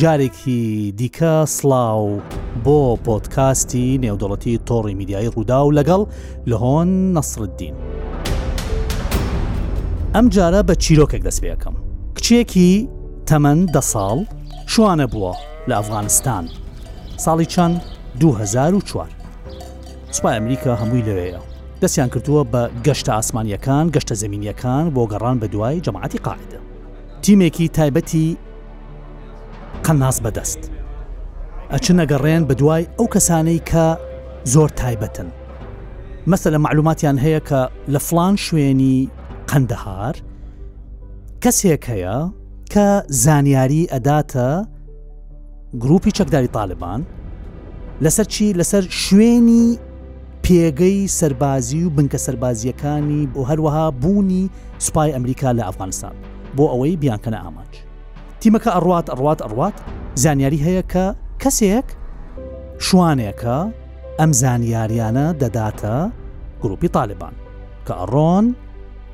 جارێکی دیکە سڵاو بۆ پۆتکاستی نێودەڵەتی تۆڕی میدیایی ڕوودا و لەگەڵ لە هۆن نەسردین. ئەم جارە بە چیرۆکێک دەست پێەکەم کچێکی تەمەن دە ساڵ شوانە بووە لە ئەفغانستان ساڵی چەند 2004 سوپای ئەمریکا هەمووی لەوەیە دەستیان کردووە بە گەشتە ئاسمانیەکان گەشتە زمینیەکان بۆ گەڕان بە دوای جەماعەتی قاعدە تیمێکی تایبەتی قەناس بەدەست ئەچ نەگەڕێن بە دوای ئەو کەسانەی کە زۆر تایبەتن مەسە لە معلوماتیان هەیە کە لە فلان شوێنی قەندەهار کەسێک هەیە کە زانیاری ئەداتە گروپی چەکداری تاالبان لەسەر چی لەسەر شوێنی پێگەی سەربازی و بنکە سەربازیەکانی بۆ هەروەها بوونی سوپای ئەمریکا لە ئەفغانستان بۆ ئەوەی بیانکەنە ئامانج تیمەکە ئەڕات ئەڕات ئەڕات زانیاری هەیە کە کەسێک شوانێکە ئەم زانیاریانە دەداتە گروپی تاالبان کە ئەڕۆن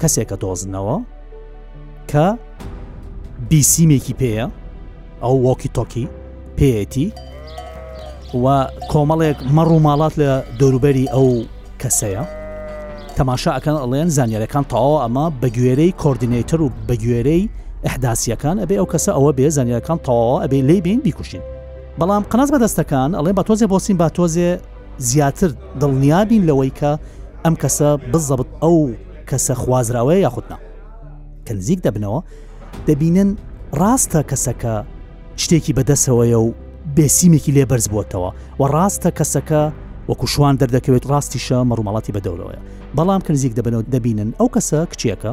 کەسێکە دۆزنەوە کە بیسیمێکی پێیە ئەو وۆکی تۆکی پێەتی و کۆمەڵێک مەڕ و ماڵات لە دەوروبەری ئەو کەسەیە تەماشا ئەەکەن ئەڵێن زانانیارەکان تەواوە ئەمە بە گوێرەی کۆردینەتەر و بە گوێرەی ئەحداسیەکان ئەبێ ئەو کەسە ئەوە بێ زانانیارەکان تەواوە ئەبێ لی بین بیکوشین بەڵام قناز بەدەستەکان ئەڵێ بە تۆزێ بۆسین با تۆزێ زیاتر دڵنیا بین لەوەی کە ئەم کەسە بزەبت ئەو کەسە خوازراوەیە یاخود نا کە نزیک دەبنەوە دەبینن ڕاستە کەسەکە شتێکی بەدەسەوەیە و بێسیمێکی لێ بەرز بووتەوە و ڕاستە کەسەکە وەکو شوان دەردەکەوێت ڕاستیشە مەڕومەڵاتی بە دەورەوەە بەڵام کە نزیک دەبنەوە دەبینن ئەو کەسە کچێکە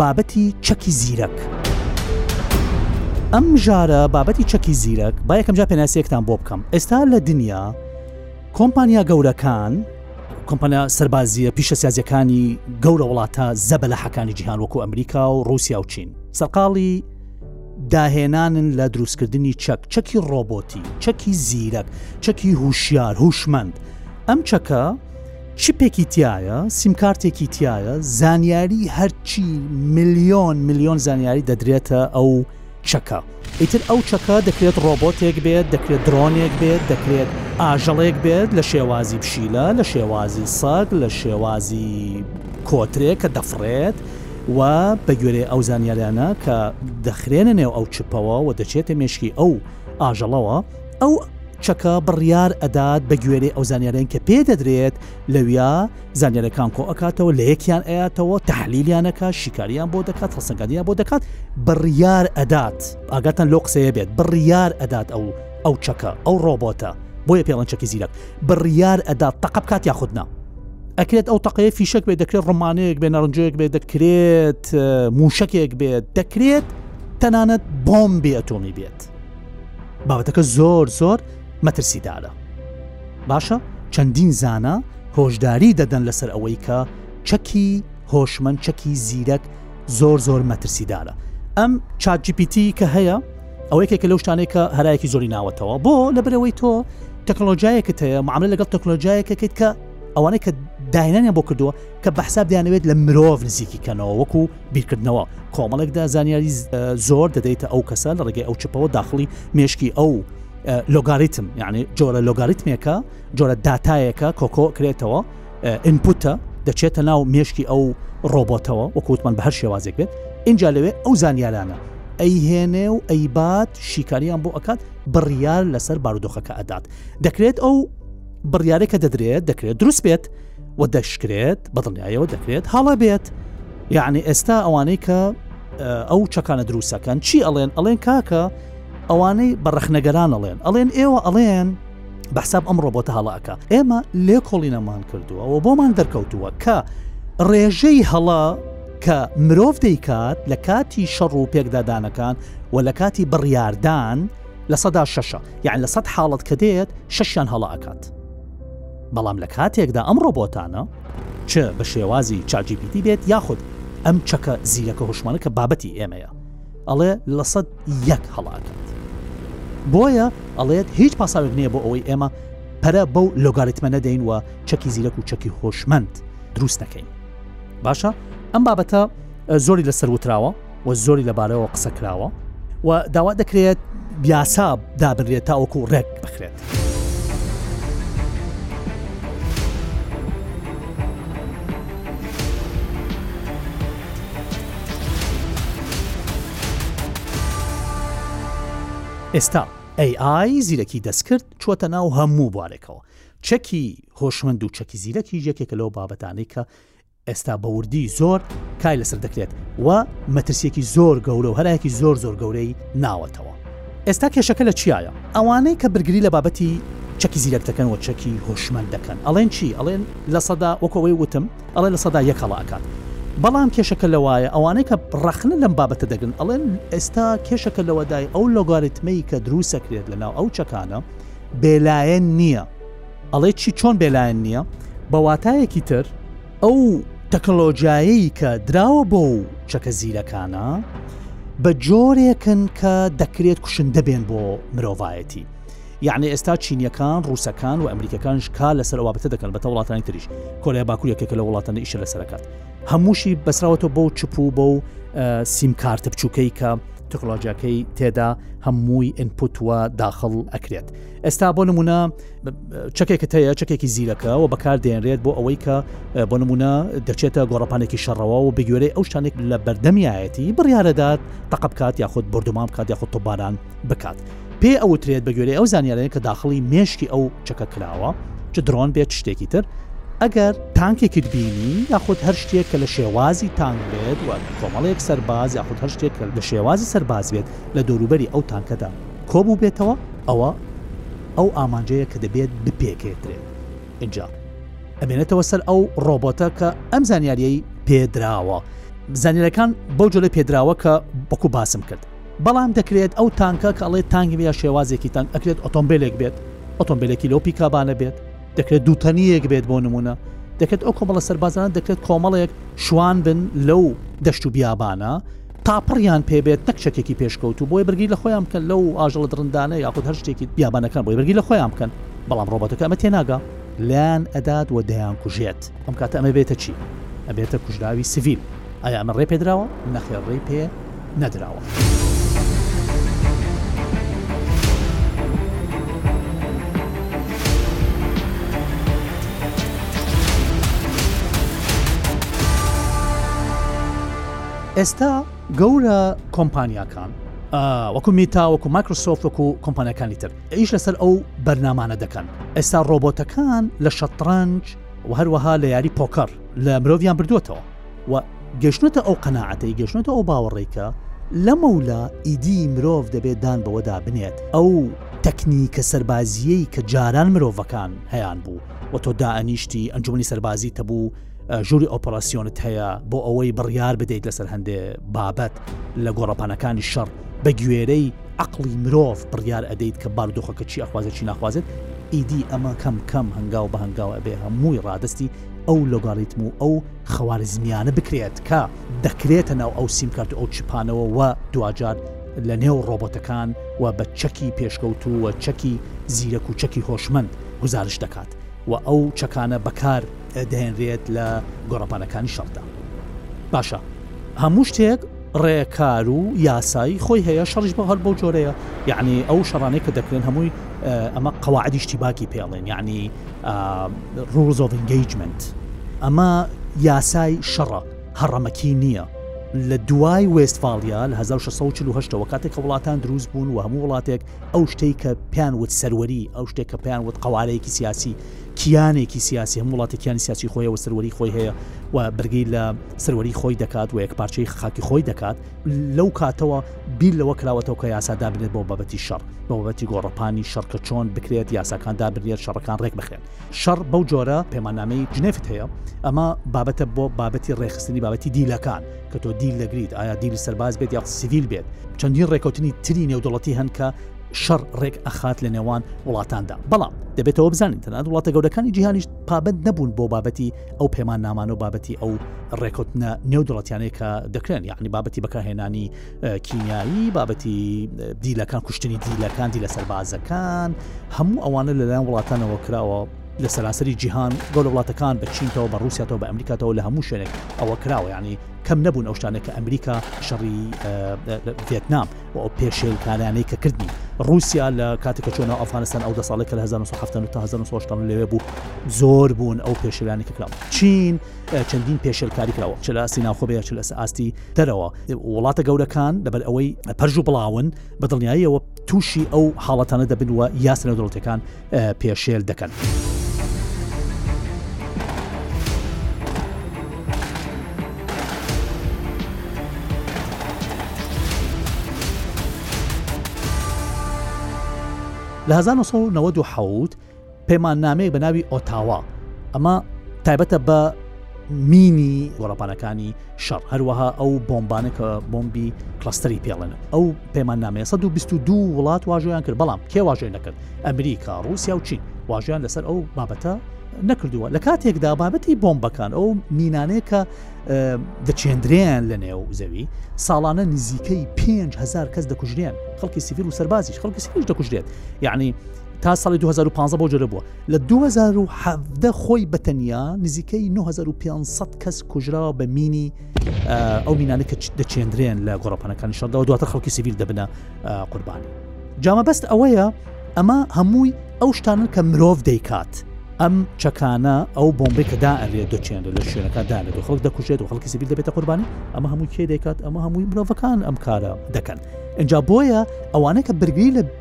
بابەتی چەکی زیرەک. ئەم ژارە بابەتی چەکی زیرەک با یەکەم جا پێناسیەکتان بۆ بکەم ئێستا لە دنیا کۆمپانیا گەورەکان کۆمپانیا سەربازیە پیشە سیازەکانی گەورە وڵاتە زەبە لە حەکانی جیهان وەکو ئەمریکا و رووسیا و چین سەرقاڵی داهێنانن لە دروستکردنی چەک چەکی ڕۆبۆتی چەکی زیرەک چەکی هوشیار هوشمەند ئەم چەکە چپێکی تایە سیمکارتێکی تایە زانیاری هەرچی ملیۆن ملیۆن زانیاری دەدرێتە ئەو چەکە ئیتر ئەو چەکە دەکرێت ڕۆبۆتێک بێت دەکرێت درۆنێک بێت دەکرێت ئاژەڵێک بێت لە شێوازی پشیلە لە شێوازی سەگ لە شێوازی کۆترێک کە دەفڕێت و بە گوێرێ ئەو زانیاریانە کە دەخرێنە نێو ئەو چپەوە و دەچێتە مێشکی ئەو ئاژەڵەوە ئەو چەکە بڕیار ئەدات بە گوێرەی ئەو زانیارەن کە پێ دەدرێت لەویا زانیارەکان کۆ ئەکاتەوە لە یەکیان ئەاتەوە تحلیلیانەکە شیکاریان بۆ دەکات هەڵسەنگانیان بۆ دەکات بڕیار ئەدات ئاگاتان لۆ قسەیە بێت بڕیار ئەدات ئەو ئەو چەکە ئەو ڕۆبۆتە بۆیە پێڵەن چەکی زیرەک بڕیار ئەدات تەقە بکات یاخودنا ئەکرێت ئەو تەقەیە فیشک بێت دەکرێت ڕمانەیەک بێ نەڕنجەیەک بێت دەکرێت موشکێک بێت دەکرێت تەنانەت بۆم بێ ئەتۆمی بێت بابەتەکە زۆر زۆر مەترسیدارە باشە چەندین زانە هۆشداری دەدەن لەسەر ئەوەی کە چەکی هۆشمەند چەکی زیرەک زۆر زۆر مەترسیدارە ئەم چاجیپیتی کە هەیە ئەوەی کە لەو شتانێک کە هەرایەکی زۆری ناوەتەوە بۆ لەبەرەوەی تۆ تەکنۆلۆژیایەکت هەیە معاملە لەگەڵ تەکنۆلۆژیایەکەکەیت کە ئەوانەی کە داینانیان بۆ کردووە کە بەحساب دەیانەوێت لە مرۆڤ نزیکیکەنەوە وەکو بیرکردنەوە کۆمەڵێکدا زانیاری زۆر دەدەیتە ئەو کەسە لە ڕێگەی ئەو چپەوە داخڵی مێشکی ئەو لۆگاریتم یعنی جۆرە لۆگاریتمێکە جۆرە داتایەکە کۆکۆ کرێتەوە ئینپوتە دەچێتە ناو مێشکی ئەو ڕۆبۆتەوە وەکووتمان بە هەر شێوازێک بێت اینجا لەوێ ئەو زانیارانە ئەیهێنێ و ئەیبات شیکاریان بۆ ئەکات بڕیار لەسەر بارودۆخەکە ئەدات دەکرێت ئەو بڕیارێکە دەدرێت دەکرێت دروست بێت و دەشکرێت بەدڵنیایەوە دەکرێت هەڵە بێت یعنی ئێستا ئەوانەی کە ئەو چەکانە دروستەکەن چی ئەڵێن ئەڵێن کاکە ئەوانەی بەڕەخنەگەران ئەڵێن ئەڵێن ئێوە ئەڵێن بەحساب ئەم ڕۆبۆتە هەڵەکە ئێمە لێ کۆڵینەمان کردووە و بۆمان دەرکەوتووە کە ڕێژەی هەڵە کە مرۆڤ دەیکات لە کاتی شەڕ و پێکدادانەکان و لە کاتی بڕیاردان لە سەدا شەشە یان لە سەد حاڵت کە دێت شەشیان هەڵە ئەکات بەڵام لە کاتێکدا ئەم ڕۆبۆتانە چ بە شێوازی چاجیپیتی بێت یاخود ئەم چەکە زیرەکە هۆشمانە کە بابەتی ئێمەیە ئەڵێ لە سەد یەک هەڵاکات بۆیە ئەڵێت هیچ پاساوێک نییە بۆ ئەوەی ئێمە پەرە بەو لۆگاریتمە نەدەین وە چەکی زیرەک و چەکی هۆشمەند دروست دەکەین باشە ئەم بابەتە زۆری لەسەر وتراوە و زۆری لەبارەوە قسە کراوە و داوا دەکرێت یاسا دابنرێت تاوەکو ڕێک بخرێت. ئێستا AI زیرەکی دەستکرد چۆتە ناو هەموو بوارێکەوە چەکی هۆشمەند و چەکی زیرەکی یەکێکە لەو بابەتانەی کە ئێستا بە وردی زۆر کای لەسەر دەکرێت و مەترسیەکی زۆر گەورە و هەرایەکی زۆر زۆر گەورەی ناوەتەوە ئێستا کێشەکە لە چیایە ئەوانەی کە برگری لە بابەتی چەکی زیرەک دەکەن و چەکی هۆشمەند دەکەن ئەڵێن چی ئەڵێن لە سەدا وەکەوەی وتم ئەڵێ لە سەدا یەک هەڵاکات بەڵام کێشەکە لەوایە ئەوانەی کە ڕەخنە لەم بابەتە دەگرن ئەڵێن ئێستا کێشەکە لەوەدای ئەو لۆگاریتمەی کە دروسەکرێت لەناو ئەو چەکانە بێلایەن نییە ئەڵێ چی چۆن بێلایەن نییە بە واتایەکی تر ئەو تەکنۆلۆژیایی کە دراوە بۆ و چەکە زیرەکانە بە جۆرێکن کە دەکرێت کوشندە بێن بۆ مرۆڤایەتی یعنی ئێستا چینیەکان ڕوسەکان و ئەمریکەکان شکا لەسەر وابتە دەکەن بە وڵاتانی تریش کۆلای باکوورێکێکە لە وڵاتانی ئیشە لەسەرکات هەمووشی بەسراوەتە بۆ چپ و بۆ و سیمکارتە بچووکەی کە تەکنۆلۆژیاکەی تێدا هەمووی ئینپوتوە داخڵ ئەکرێت ئێستا بۆ نمونە چەکێکت هەیە چەکێکی زیرەکە و بەکار دێنرێت بۆ ئەوەی کە بۆ نمونە دەچێتە گۆڕپانێکی شەڕەوە و بگوێرەی ئەو شتانێک لە بەردەمیایەتی بڕیاەدات تەقە بکات یاخود بردومان بکات یاخود تۆباران بکات پێ ئەوترێت بەگوێرەی ئەو زانیارەیە کە داخڵی مێشکی ئەو چەکە کراوە چ درۆن بێت شتێکی تر ئەگەر تانکێکت بینی یاخود هەر شتێک کە لە شێوازی تانگ بێت و کۆمەڵێک سەرباز یاخود هەر شتێک لە شێوازی سەرباز بێت لە دەوروبەری ئەو تانکەدا کۆبووبێتەوە ئەوە ئەو ئامانجەیە کە دەبێت بپێکێترێت ئینجا ئەمێنێتەوە سەر ئەو ڕۆبۆتە کە ئەم زانیاریەی پێدراوە زانیلەکان بەو جۆلە پێدراوە کە بەکو باسم کرد بەڵام دەکرێت ئەو تانکە کە ئەڵێ تانگی یا شێوازێکی تانگ ئەکرێت ئۆتۆمبیلێک بێت ئۆتۆمبیلێکی لەو پیکابانە بێت دەکرێت دووتەنیەک بێت بۆ نمونە دەکرێت ئەو کۆمەڵە سەربازان دەکرێت کۆمەڵێک شوان بن لەو دەشت و بیابانە تا پڕیان پێ بێت نەک چەکێکی پێشکەوتوو بۆیە بەرگری لە خۆیان بکەن لەو ئاژەڵە دڕندانە یاخود هەر شتێکی بیابانەکان بۆیە بەرگری لە خۆیان بکەن بەڵام ڕۆبۆتەکە ئەمە تێناگا لێیان ئەدات و دەیانکوژێت ئەم کاتە ئەمە بێتە چی ئەبێتە کوژراوی سڤیل ئایا ئەمە ڕێ پێدراوە نەخێر ڕێی پێ نەدراوە. ئێستا گەورە کۆمپانیاکان وەکو میتا وەکو مایکرۆسۆفت وەکو کۆمپانیەکانی تر ئیش لەسەر ئەو بەرنامانە دەکەن ئێستا ڕۆبۆتەکان لە شەترەنج و هەروەها لە یاری پۆکەڕ لە مرۆڤیان بردوێتەوە و گەشتنەتە ئەو قەنەعەتەی گەشتنەتە ئەو باوەڕێکە لەمەولا ئیدی مرۆڤ دەبێت دان بەوەدا بنێت ئەو تەکنیکە سەربازیەی کە جاران مرۆڤەکان هەیان بوو و تۆ دائنیشتی ئەنجومی سەربازی تەبوو ژووری ئۆپەراسسیۆنت هەیە بۆ ئەوەی بڕیار بدەیت لەسەر هەندێ بابەت لە گۆڕەپانەکانی شەڕ بە گوێرەی عقلی مرۆڤ بڕیار ئەدەیت کە باردۆخەکە چی ئەخوازە چی ناخوازێت ئیدی ئەمە کەم کەم هەنگاو بە هەنگاو ئەبێ هەمووی ڕادستی ئەو لۆگاریتم و ئەو خەوارزمیانە بکرێت کە دەکرێتە ناو ئەو سیمکارت ئەو چپانەوە و دواجار لە نێو ڕۆبۆتەکان و بە چەکی پێشکەوتو و چەکی زیرەک و چەکی هۆشمەند گزارش دەکات و ئەو چەکانە بەکار دەهێنرێت لە گۆڕەپانەکانی شەڕدا. باشە هەموو شتێک ڕێکار و یاسایی خۆی هەیە شەڕیش بە هەر بەو جۆرەیە یعنی ئەو شەڕانەی کە دەکرێن هەمووی ئەمە قەواعدیشتی باکی پێڵێن یعنی ڕوز of engagement ئەمە یاسای شەڕە هەڕەمەکی نییە لە دوای وێستفاالیا لە 1648ەوە کاتێک کە وڵاتان دروست بوون و هەموو وڵاتێک ئەو شتەی کە پیان وت سەروەری ئەو شتێک کە پیان وت قوارەیەکی سیاسی کیانێکی سیاسی هەموو وڵاتێک کیانی سیاسی خۆیە و سەروەری خۆی هەیە و بەرگی لە سەروەری خۆی دەکات و یەک پارچەی خاکی خۆی دەکات لەو کاتەوە بیر لەوە کراوەتەوە کە یاسا دابنێت بۆ بابەتی شەڕ بەوەتی گۆڕەپانی شەڕکە چۆن بکرێت یاساکان دابنێت شەڕەکان ڕێک بخرێن شەڕ بەو جۆرە پەیماننامەی جنێفت هەیە ئەمە بابەتە بۆ بابەتی ڕێخستنی بابەتی دیلەکان کە تۆ دیل لەگریت ئایا دیل سەرباز بێت یا سیویل بێت چەندین ڕێکوتنی تری نێودوڵەتی هەن کە شەڕ ڕێک ئەخات لە نێوان وڵاتاندا بەڵام دەبێتەوە بزانین تەنات وڵاتە گەورەکانی جیهانیش پابند نەبوون بۆ بابەتی ئەو پەیمان نامان و بابەتی ئەو ڕێکوتنە نێودوڵەتیانەیە کە دەکرێن یعنی بابەتی بەکارهێنانی کیمیایی بابەتی دیلەکان کوشتنی دیلەکان دی لە سەربازەکان هەموو ئەوانە لەلایەن وڵاتانەوە کراوە لە سەراسەری جیهان گەڵ وڵاتەکان بە چینتەوە بە رووساتەوە بە ئەمریکاتەوە لە هەموو شوێنێک ئەوە کراوە ینی کەم نەبوون ئەو شتانێک کە ئەمریکا شەڕی ڤێتنام و ئەو پێشێلکارانەی کە کردی ڕوسیا لە کاتی کە چۆنەوە ئەفغانستان ئەو دە ساڵی کە لە 1970 تا 1970 لەوێ بوو زۆر بوون ئەو پێشێلانی کە کراوە چین چەندین پێشێلکاری کراوە چ لە ئاستی ناوخۆبەیە چ لەس ئاستی دەرەوە وڵاتە گەورەکان لەبەر ئەوەی پەرژ و بڵاون بە دڵنیاییەوە تووشی ئەو حاڵەتانە دەبن وە یاسرە دەوڵەتەکان پێشێل دەکەن. لە 1997 پەیماننامەیەک بە ناوی ئۆتاوا ئەمە تایبەتە بە مینی گۆڕەپانەکانی شەڕ هەروەها ئەو بۆمبانە کە بۆمبی کلستری پێڵێن ئەو پەیماننامەیە 1922 وڵات واژۆیان کرد بەڵام کێ واژۆی نەکرد ئەمریکا رووسیا و چین واژۆیان لەسەر ئەو بابەتە نەکردووە لە کاتێکدا بابەتی بۆمبەکان ئەو مینانەیە کە دەچێندرێن لە نێو زەوی ساڵانە نزیکەی 5هزار کەس دەکوژرێن خەڵکی سیفیل و سەربازیش خەڵکی سیفیش دەکوژرێت یعنی تا ساڵی 2015 بۆ جۆرە بووە لە دوو هەزار و حەڤدە خۆی بە تەنیا نزیکەی نۆ هەزار و پێنج سەد کەس کوژراوە بە مینی ئەو مینانە کە دەچێندرێن لە گۆڕەپانەکانی شەڕدا و دواتر خەڵکی سیڤیل دەبنە قوربانی جامەبەست ئەوەیە ئەمە هەمووی ئەو شتانن کە مرۆڤ دەیکات ئەم چەکانە ئەو بۆمبێک کە دا ئەرێ دەچێنێت لە شوێنەکە دانێت و خەڵک دەکوشێت و خەڵکی سیبیل دەبێتە قوربانی ئەمە هەموو کێ دەکات ئەمە هەمووی مرۆڤەکان ئەم کارە دەکەن اینجا بۆیە ئەوانە کە برگری لە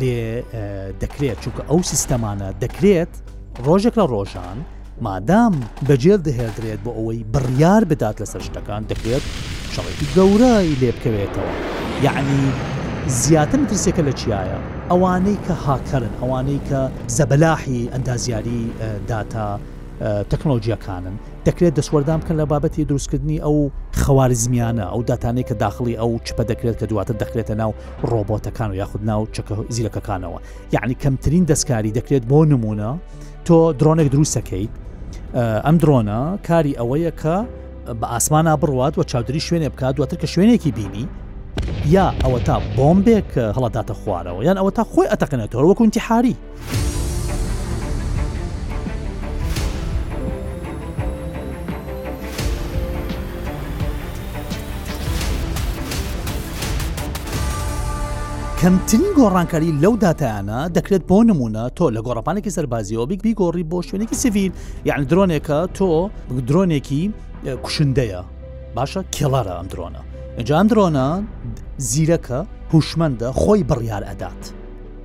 لێ دەکرێت چونکە ئەو سیستەمانە دەکرێت ڕۆژێک لە ڕۆژان مادام بەجێر دەهێدرێت بۆ ئەوەی بڕیار بدات لەسەر شتەکان دەکرێت شەڕێکی گەورەی لێ بکەوێتەوە یعنی زیاتر مترسێکە لە چیایە ئەوانەی کە هاکەرن ئەوانەی کە زەبەلاحی ئەندازیاری داتا تەکنۆلۆژیەکانن دەکرێت دەسوەردان بکەن لە بابەتی دروستکردنی ئەو خەوارزمیانە ئەو داتانەی کە داخلی ئەو چپە دەکرێت کە دواتر دەخرێتە ناو ڕۆبۆتەکان و یاخود ناو چەکە زیرەکەکانەوە یعنی کەمترین دەستکاری دەکرێت بۆ نمونە تۆ درۆنێک دروستەکەیت ئەم درۆنە کاری ئەوەیە کە بە ئاسمانە بڕوات و چاودری شوێنێ بکات دواتر کە شوێنێکی بینی یا ئەوە تا بۆمبێک هەڵداتە خوارەوە یان ئەوە تا خۆی ئەتەقێنێتەوە وەکوونتی حاری کەمترین گۆڕانکاری لەو داتایانە دەکرێت بۆ نمونە تۆ لە گۆڕپانێکی سەربازیەوە بیک بیگۆڕی بۆ شوێنێکی سڤیل یان درۆنێکە تۆ درۆنێکی کوشندەیە باشە کێڵارە ئەم درۆنە ئەجان درۆنە زیرەکە هوشمەندە خۆی بڕیار ئەدات.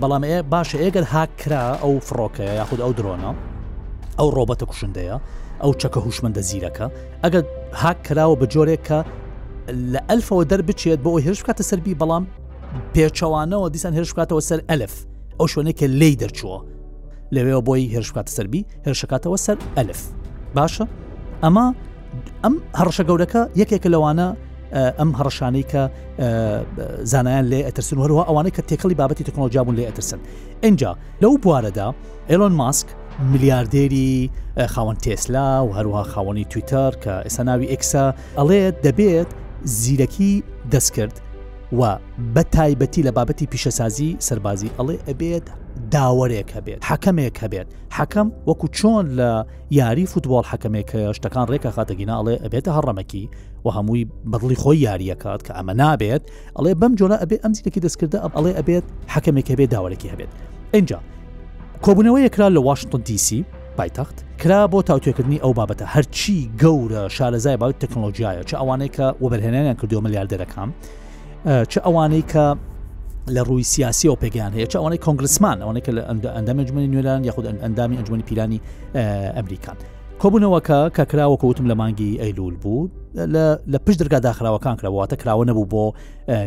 بەڵام ئێ باشە ئێگەر هاک کرا ئەو فڕۆکەیە یاخود ئەو درۆنە ئەو ڕۆبەتە کوشندەیە ئەو چەکە هوشمەندە زیرەکە ئەگەر هاک کراوە بە جۆرێک کە لە ئەلفەوە دەربچێت بۆ ئەو هێرش بکاتە سەربی بەڵام پێچەوانەوە دیسان هێرش بکاتەوە سەر ئەلف ئەو شوێنێکە لی دەرچووە لەوێەوە بۆی هێرش بکاتە سەربی هێرشەکاتەوە سەر ئەلف باشە ئەمە ئەم هەڕشە گەورەکە یەکێکە لەوانە ئەم هەڕشانەی کە زانایان لێ ئەترسن هەروە ئەوانەی کە تێکەڵی بابەتی تەکنۆلۆژیابوون لێ ئەترسن ئەجا لەو بوارەدا ئێلۆن ماسک ملیاردێری خاوەن تێسلا و هەروها خاوەنی تویتەر کە ئێستا ناوی ئکسە ئەڵێت دەبێت زیرەکی دەستکرد و بە تایبەتی لە بابەتی پیشەسازی سەربازی ئەڵێ ئەبێت داوەرێک هەبێت حەکەمێک هەبێت حەکەم وەکو چۆن لە یاری فوتبۆڵ حەکەمێک هەیە شتەکان ڕێکە خاتەگینا ئەڵێ ئەبێتە هەڕەمەکی و هەمووی بەدڵی خۆی یاریەکات کە ئەمە نابێت ئەڵێ بەم جۆرە ئەبێ ئەم زیرەکی دەستکردە ئەم ئەڵێ ئەبێت حەکەمێک هەبێت داوەرێکی هەبێت اینجا کۆبوونەوەی کرا لە واشنگتن دیسی پایتەخت کرا بۆ تاوتێکردنی ئەو بابەتە هەرچی گەورە شارەزای باوت تەکنۆلۆژیایە چ ئەوانەیە کە وەبەرهێنانیان کردو ملیاردەرەکان چ ئەوانەی کە لە ڕووی سیاسیەوە پێگەیان هەیە چ ئەوانەی کۆنگرسمان ئەوەی کە لە ئەندام ئەنجومی نوێران یاخود ئەندامی ئەنجومی پیرانی ئەمریکان کۆبوونەوەکە کە کراوە کەوتم لە مانگی ئەیلول بوو لە پشت درگا داخراوەکان کراوەتە کراوە نەبوو بۆ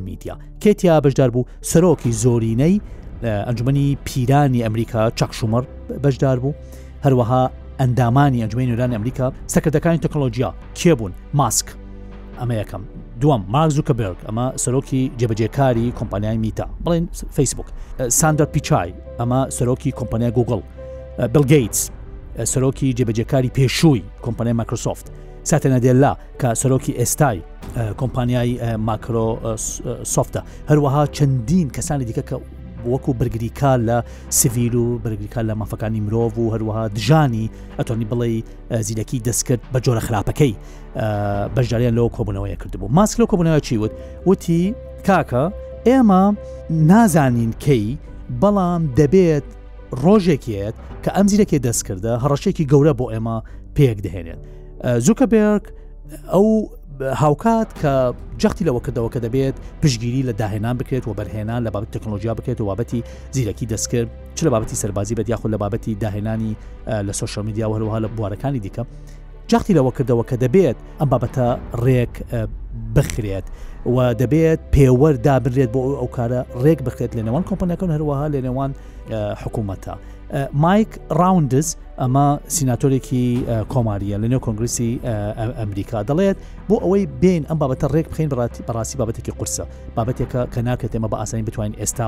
میدیا کێتیا بەشدار بوو سەرۆکی زۆرینەی ئەنجومی پیرانی ئەمریکا چەقشومەر بەشدار بوو هەروەها ئەندامانی ئەنجومی نوێرانی ئەمریکا سەکردەکانی تەکنۆلۆژیا کێبوون ماسک ئەمە یەکەم دووەم مارک زوکەبرگ ئەمە سەرۆکی جێبەجێکاری کۆمپانیای میتا بڵێن فەیسبوک ساندەر پیچای ئەمە سەرۆکی کۆمپانیا گوگل بل گیتس سەرۆکی جێبەجێکاری پێشووی کۆمپانیای مایکرۆسۆفت ساتە نادێلا کە سەرۆکی ئێستای کۆمپانیای ماکرۆ سوفتە هەروەها چەندین کەسانی دیکە کە وەکو بەرگریکار لە سڤیر و بەرگریکار لە مافەکانی مرۆڤ و هەروەها دژانی ئەتۆنی بڵێ زیرەکی دەستکرد بە جۆرە خراپەکەی بەشداریان لەوە کۆبوونەوەیە کردبوو ماسک لەو کۆبوونەوە چی وت وتی کاکە ئێمە نازانین کەی بەڵام دەبێت ڕۆژێکێت کە ئەم زیرەکێ دەستکردە هەڕەشێکی گەورە بۆ ئێمە پێک دەهێنێت زوکە بێک ئەو هاوکات کە جەختی لەوە کردەوە کە دەبێت پشگیری لە داهێنان بکرێت و بەرهێنان لە بابەت تەکنۆلۆژیا بکرێت و بابەتی زیرەکی دەستکرد چ لە بابەتی سەربازی بەدیاخۆ لە بابەتی داهێنانی لە سوۆشەمیدیا هەروها لە بوارەکانی دیکە جەختی لەوە کردەوە کە دەبێت ئەم بابەتە ڕێک بخرێت و دەبێت پێوەەر دابرێت بۆ ئەو کارە ڕێک بخرێت لە نێوان کۆمپەنەکەن هەروەها لە نێوان حکوومەتە مایک ڕاوندز ئەمە سیناتۆرێکی کۆماریە لە نێو کۆنگریسی ئەمریکا دەڵێت بۆ ئەوەی بین ئەم بابەتە ڕێک بخین بڕاتی بەڕاستی بابەتێکی قورسە بابەتێکە کە ناکرێت ئمە بە ئاسانی بتوانین ئێستا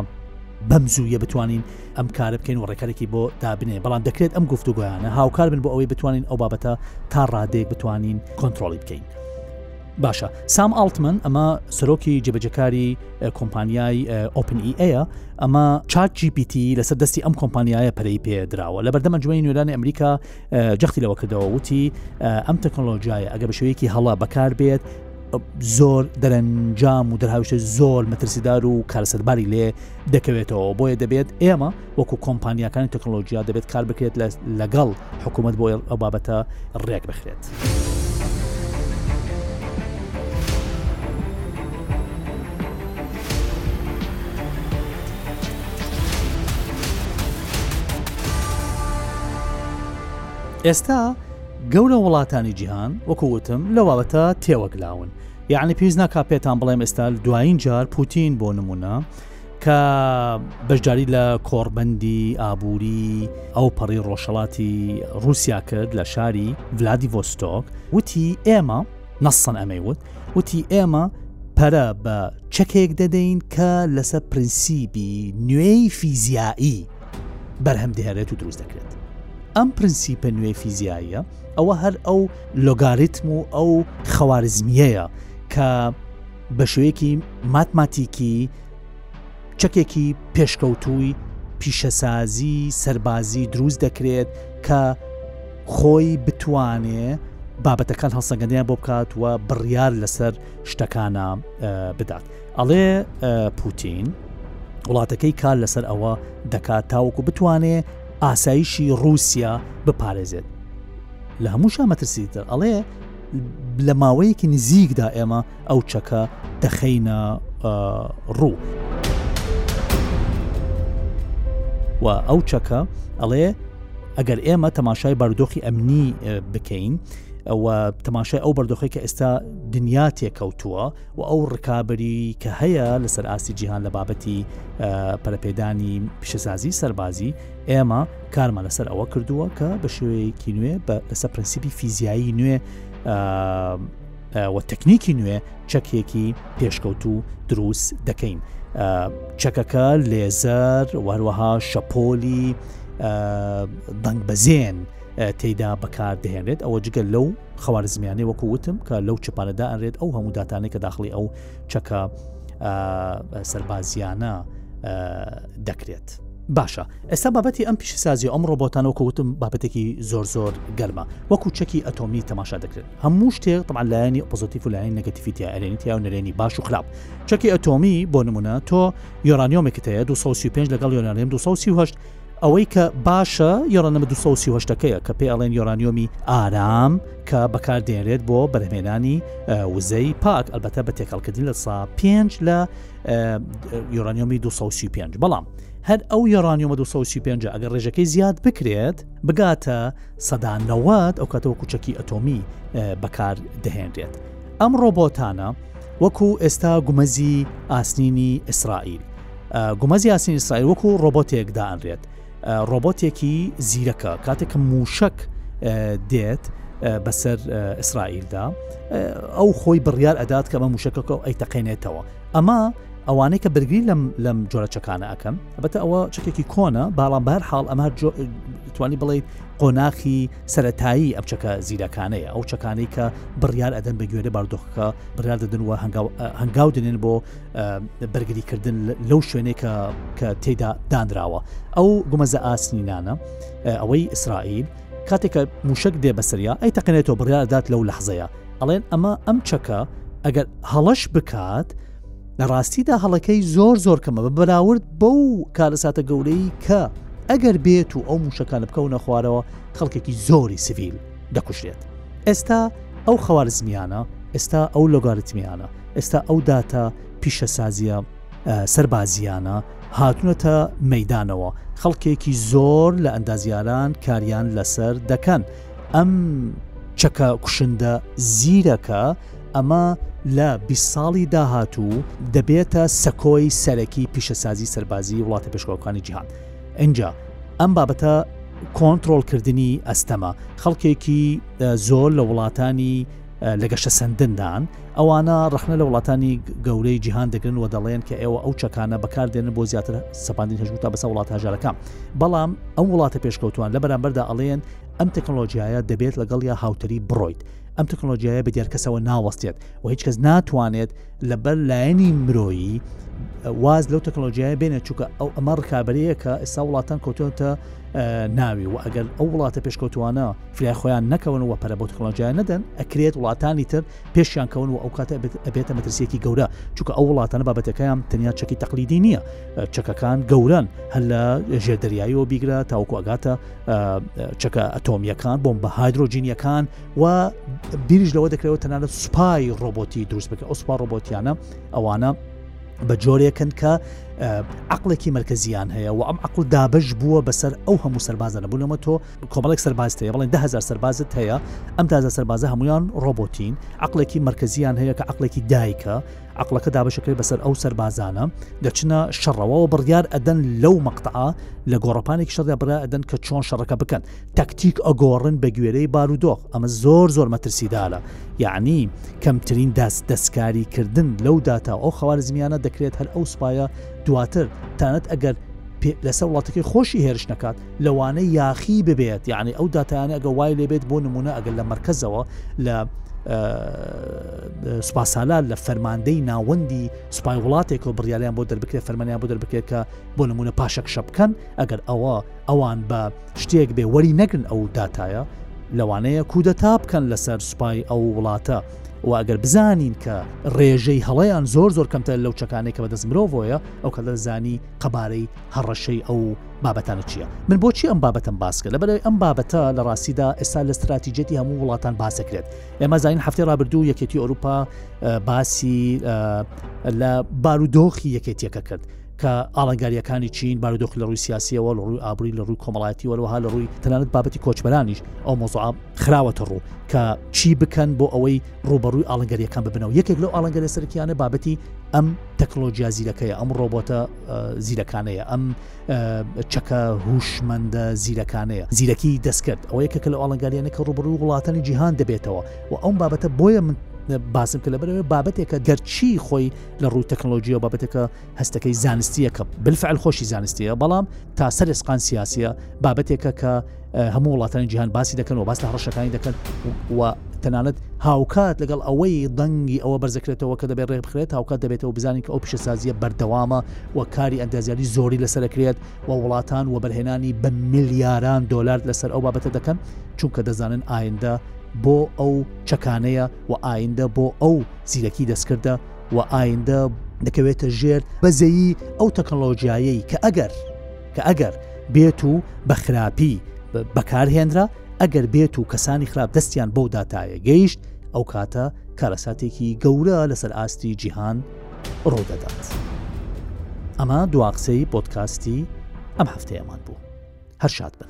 بەم زوویە بتوانین ئەم کارە بکەین و ڕێکارێکی بۆ دابنێ بەڵام دەکرێت ئەم گفتوگویانە هاوکار بن بۆ ئەوەی بتوانین ئەو بابەتە تا ڕادێک بتوانین کۆنتترۆلی بکەین. باشە سام ئاڵتمن ئەمە سەرۆکی جێبەجەکاری کۆمپانیای ئۆپن ئی ئەیە ئەمە چاک GPT لەسەر دەستی ئەم کۆمپانیایە پەرەی پێدراوە لە بەردەمە جوێنی نوێرانی ئەمریکا جەختی لەوە کردەوە وتی ئەم تەکنۆلۆژیایە ئەگە بە شوەیەکی هەڵا بەکار بێت زۆر دەرەنجام و دەرهاوشە زۆر مەترسیدار و کارەسەرباری لێ دەکەوێتەوە بۆیە دەبێت ئێمە وەکو کۆمپانیەکانی تەکنۆلۆژیا دەبێت کار بکرێت لەگەڵ حکوومەت بۆ ئەو بابەتە ڕێک بخرێت. ئێستا گەورە وڵاتانی جیهان وەکو وتم لە بابەتە تێوەگلاون یەعنی پێویست ناکا پێتان بڵێم ئێستا دوایین جار پوتین بۆ نمونە کە بەشداری لە کۆڕبەندی ئابووری ئەو پەڕی ڕۆژهڵاتی رووسیا کرد لە شاری ڤلادی ڤۆستۆک وتی ئێمە نەسەن ئەمەی وت وتی ئێمە پەرە بە چەکێک دەدەین کە لەسەر پرینسیبی نوێی فیزیایی بەرهەم دەهێنێت و دروست دەکرێت ئەم پرینسیپە نوێی فیزیاییە ئەوە هەر ئەو لۆگاریتم و ئەو خەوارزمیەیە کە بە شوەیەکی ماتماتیکی چەکێکی پێشکەوتووی پیشەسازی سەربازی دروست دەکرێت کە خۆی بتوانێ بابەتەکان هەڵسەنگەنیان بۆ بکات و بڕیار لەسەر شتەکانە بدات ئەڵێ پوتین وڵاتەکەی کار لەسەر ئەوە دەکات تاوەکو بتوانێ ئاسایشی ڕوسیا بپارێزێت لە هەموو شە مەترسیتر ئەڵێ لە ماوەیەکی نزیکدا ئێمە ئەو چەکە دەخینە ڕوو و ئەو چەکە ئەڵێ ئەگەر ئێمە تەماشای بارودۆخی ئەمنی بکەین ئەوە تەماشای ئەو بەردۆخی کە ئێستا دنیا تێکەوتووە و ئەو ڕکابەری کە هەیە لەسەر ئاستی جیهان لە بابەتی پەرپێدانی پیشەسازی سەربازی ئێمە کارمان لەسەر ئەوە کردووە کە بە شێوەیەکی نوێ لەسەر پرسیبی فیزیایی نوێ و تەکنیکی نوێ چەکێکی پێشکەوت و دروست دەکەین چەکەکە لێزەر وەروەها شەپۆلی دەنگ بەزێن تێدا بەکاردەهێنێت ئەوە جگەل لەو خەوارزمیانەی وەکو وتم کە لەو چپانە دائەنرێت ئەو هەموو داتانەی کە داخلی ئەو چەکە سەربازیانە دەکرێت. باشە ئێستا بابەتی ئەم پیشسازی ئەم ڕۆبۆتان وەکو وتم بابەتێکی زۆر زۆر گەرمە وەکو چەکی ئەتۆمی تەماشا دەکرێت هەموو شتێک طبعا لایەنی پۆزیتیف و لایەن نگەتیفیتیا ئەرێنیتیا و نەرێنی باش و خراپ چەکی ئەتۆمی بۆ نمونە تۆ یۆرانیۆمێکت هەیە 235 لەگەڵ یۆرانیم 238 ئەوەی کە باشە یۆرانەمە دوو سەد و سی و هەشت ەکەیە کە پێ ئەڵێن یۆرانیۆمی ئارام کە بەکار دێنرێت بۆ بەرهمێنانی وزەی پاک ئەلبەتە بە تێکەڵکردن لە سا پێنج لە یۆرانیۆمی 235 بەڵام هەر ئەو یۆرانیۆمە 235 ئەگەر ڕێژەکەی زیاد بکرێت بگاتە سەدانەوەت ئەو کاتەوە کوچەکی ئەتۆمی بەکار دەهێنرێت ئەم ڕۆبۆتانە وەکو ئێستا گومەزی ئاسنینی ئیسرائیل گومەز یاسین ئیسرائیل وەکو ڕۆبۆتێک دائەنرێت ڕۆبۆتێکی زیرەکە کاتێک کە موشک دێت بەسەر ئیسرائیلدا ئەو خۆی بڕیار ئەدات کە بە موشکەکە ئەی تەقێنێتەوە ئەمە ئەوانەی کە بەرگری لەم لەم جۆرە چەکانە ئەەکەن بەتە ئەوە چەکێکی کۆنە باڵام بەر حاڵ ئەمە توانی بڵیت قۆناخی سەتایی ئەم چەکە زیرەکانەیە ئەو چەکانەی کە بڕیار ئەدەن بە گوێرە باردۆخەکە بڕیار دەدن و هەنگاو دێنن بۆ بەرگریکردن لەو شوێنێک کە تێدا دانراوە ئەو گومەزە ئاسنینانە ئەوەی ئیسرائیل کاتێکە موشک دێ بەسریا ئەی تەقێنێتەوە بڕیاردات لەو لەحزەیە ئەڵێن ئەمە ئەم چەکە ئەگەر هەڵەش بکات لە ڕاستیدا هەڵەکەی زۆر زۆر کەمە بە بەراورد بەو کارەساتە گەورەی کە ئەگەر بێت و ئەو موشەکانە بکەونە خوارەوە خەڵکێکی زۆری سڤیل دەکوشێت ئێستا ئەو خەوارزمیانە ئێستا ئەو لۆگاریتمیانە ئێستا ئەو داتا پیشەسازیە سەربازییانە هاتونەتە مەدانەوە خەڵکێکی زۆر لە ئەندازیاران کاریان لەسەر دەکەن ئەم چەکە کوشندە زیرەکە ئەمە لە 20 ساڵی داهاتوو دەبێتە سەکۆی سەرەکی پیشەسازی سەربازی وڵاتە پێشکۆکانی جیهان اینجا ئەم بابەتە کۆنتترۆلکردنی ئەستەمە خەڵکێکی زۆر لە وڵاتانی لە گەشەسەندندان ئەوانە ڕخنە لە وڵاتانی گەورەی جیهان دەگرن و دەڵێن کە ئێوە ئەو چەکانە بەکاردێنن بۆ زیاتر سەپاندین هەژموو تا بەسە وڵات هەژارەکە بەڵام ئەو وڵاتە پێشکەوتوان لە بەرامبەردا ئەڵێن ئەم تەکنۆلۆژیایە دەبێت لەگەڵ یا هاوتەری بڕۆیت ئەم تەکنۆلۆژیایە بە دیارکەسەوە ناوەستێت و هیچ کەس ناتوانێت لەبەر لایەنی مرۆیی واز لەو تەکنۆلۆژیایە بێنە چووکە ئەو ئەمە ڕکابەرەیە کە ئێستا وڵاتان کۆتۆتە ناوی و ئەگەر ئەو وڵاتە پێشکەوتوانە فلای خۆیان نەکەون و پەرە بۆ تەکنۆلۆژیان نەدەن ئەکرێت وڵاتانی تر پێشیان کەون و ئەو کاتە ئەبێتە مەترسیەکی گەورە چونکە ئەو وڵاتانە بابەتەکەیان تەنیا چەکی تەقلیدی نییە چەکەکان گەورن هەر لە ژێر دەریاییەوە بیگرە تاوەکو ئەگاتە چەکە ئەتۆمیەکان بۆم بە هایدرۆجینیەکان و بیریش لەوە دەکرێتەوە تەنانەت سوپای ڕۆبۆتی دروست بکە ئەو سوپا ڕۆبۆتیانە ئەوانە بە جۆرێکن کە عقلێکی مرکزیان هەیە و ئەم عقل دابش بووە بەسەر ئەو هەموو سەربازە نەبوونەوە تۆ کۆمەڵێک سەربازت هەیە بڵێن دههزار سەربازت هەیە ئەم تازە سەربازە هەمویان ڕۆبۆتین عقلێکی مرکزیان هەیە کە عقلێکی دایکە عەقڵەکە دابەشەکرێت بەسەر ئەو سەربازانە دەچنە شەڕەوەەوە بڕیار ئەدەن لەو مەقتعا لە گۆڕپانێک شەڕدا برا ئەدەن کە چۆن شەڕەکە بکەن تەکتیک ئەگۆڕن بە گوێرەی بارودۆخ ئەمە زۆر زۆر مەترسیدارە یعنی کەمترین دەست دەستکاری کردن لەو داتا ئەو خەوارزمیانە دەکرێت هەر ئەو سوپایە دواتر تانەت ئەگەر لەسەر وڵاتەکەی خۆشی هێرش نەکات لەوانەیە یاخی ببێت یعنی ئەو داتایانە ئەگە وای لێبێت بۆ نمونە ئەگەر لە مرکزەوە لە سوپاسالار لە فەرماندەی ناوەندی سوپای وڵاتێکەوە بڕیالیان بۆ دەربکرێت فەرمانیان بۆ دەربکرێت کە بۆ نمونە پاشەک شە بکەن ئەگەر ئەوە ئەوان بە شتێک بێ وەری نەگرن ئەو داتایە لەوانەیە کودەتا بکەن لەسەر سوپای ئەو وڵاتە و ئەگەر بزانین کە ڕێژەی هەڵەیان زۆر زۆر کەمتە لەو چەکانێک کە بەدەست مرۆڤۆیە ئەو کە دەزانی قەبارەی هەڕەشەی ئەو بابەتانە چییە؟ من بۆچی ئەم بابەتم باسکە لە بەرەوەی ئەم بابەتە لە ڕاستیدا ئێستا لە ستراتیجێتی هەموو وڵاتان باسەکرێت ئێمە زانین هەفتی ڕابردوو یەکێتی ئەوروپا باسی لە بارودۆخی یەکێتیەکە کرد کە ئاڵنگاریەکانی چین بارودۆخ لە ڕووی سیاسیەوە لە ڕووی ئابری لە ڕووی کۆمەڵایەتی وەروها لە ڕووی تەنانەت بابەتی کۆچبەرانیش ئەو مۆزعاب خراوەتە ڕوو کە چی بکەن بۆ ئەوەی ڕوبەڕووی ئاڵنگەریەکان ببنەوە یەکێک لەو ئاڵنگەرە سەرکیانە بابەتی ئەم تەکنۆلۆژیازیرەکەی ئەم ڕۆبۆتە زیرەکانەیە ئەم چەکە هوشمەندە زیرەکانەیە زیرەکی دەستکرد ئەوەیە کە کە لە ئاڵنگاریانە کە ڕوبڕوو وڵاتانی جیهان دەبێتەوە و ئەم بابەتە بۆیە من باسم کە لە بەرەوە بابەتێکە گەرچی خۆی لە ڕووی تەکنۆلۆژیە و بابەتەکە هەستەکەی زانستیەکە بلفعل خۆشی زانستیە بەڵام تا سەر ئسقان سیاسە بابەتێکە کە هەموو وڵاتانی جیهان باسی دەکەن و باس لە هەڕەشەکانی دەکەن و تەنانەت هاوکات لەگەڵ ئەوەی دەنگی ئەوە بەرزەکرێتەوە کە دەبێت ڕێ بخرێت هاوکات دەبێتەوە بزانین کە ئەو پیشەسازیە بەردەوامە و کاری ئەندازیاری زۆری لەسەرکرێت و وڵاتان و بەرهێنانی بە میلیاران دۆلار لەسەر ئەو بابەتە دەکەن چونکە دەزانن ئایندە بۆ ئەو چەکانەیە و ئایندە بۆ ئەو زیرەکی دەستکردە و ئایندە دەکەوێتە ژێر بەزەیی ئەو تەکنۆلۆژیایەی کە ئەگەر کە ئەگەر بێت و بە خراپی بەکارهێنرا ئەگەر بێت و کەسانی خراپ دەستیان بەو داتایە گەیشت ئەو کاتە کارەساتێکی گەورە لەسەر ئاستی جیهان ڕوودەدات. ئەمە دواقسەی پۆتکاستی ئەم هەفتەیەمان بوو هەر شاد بن.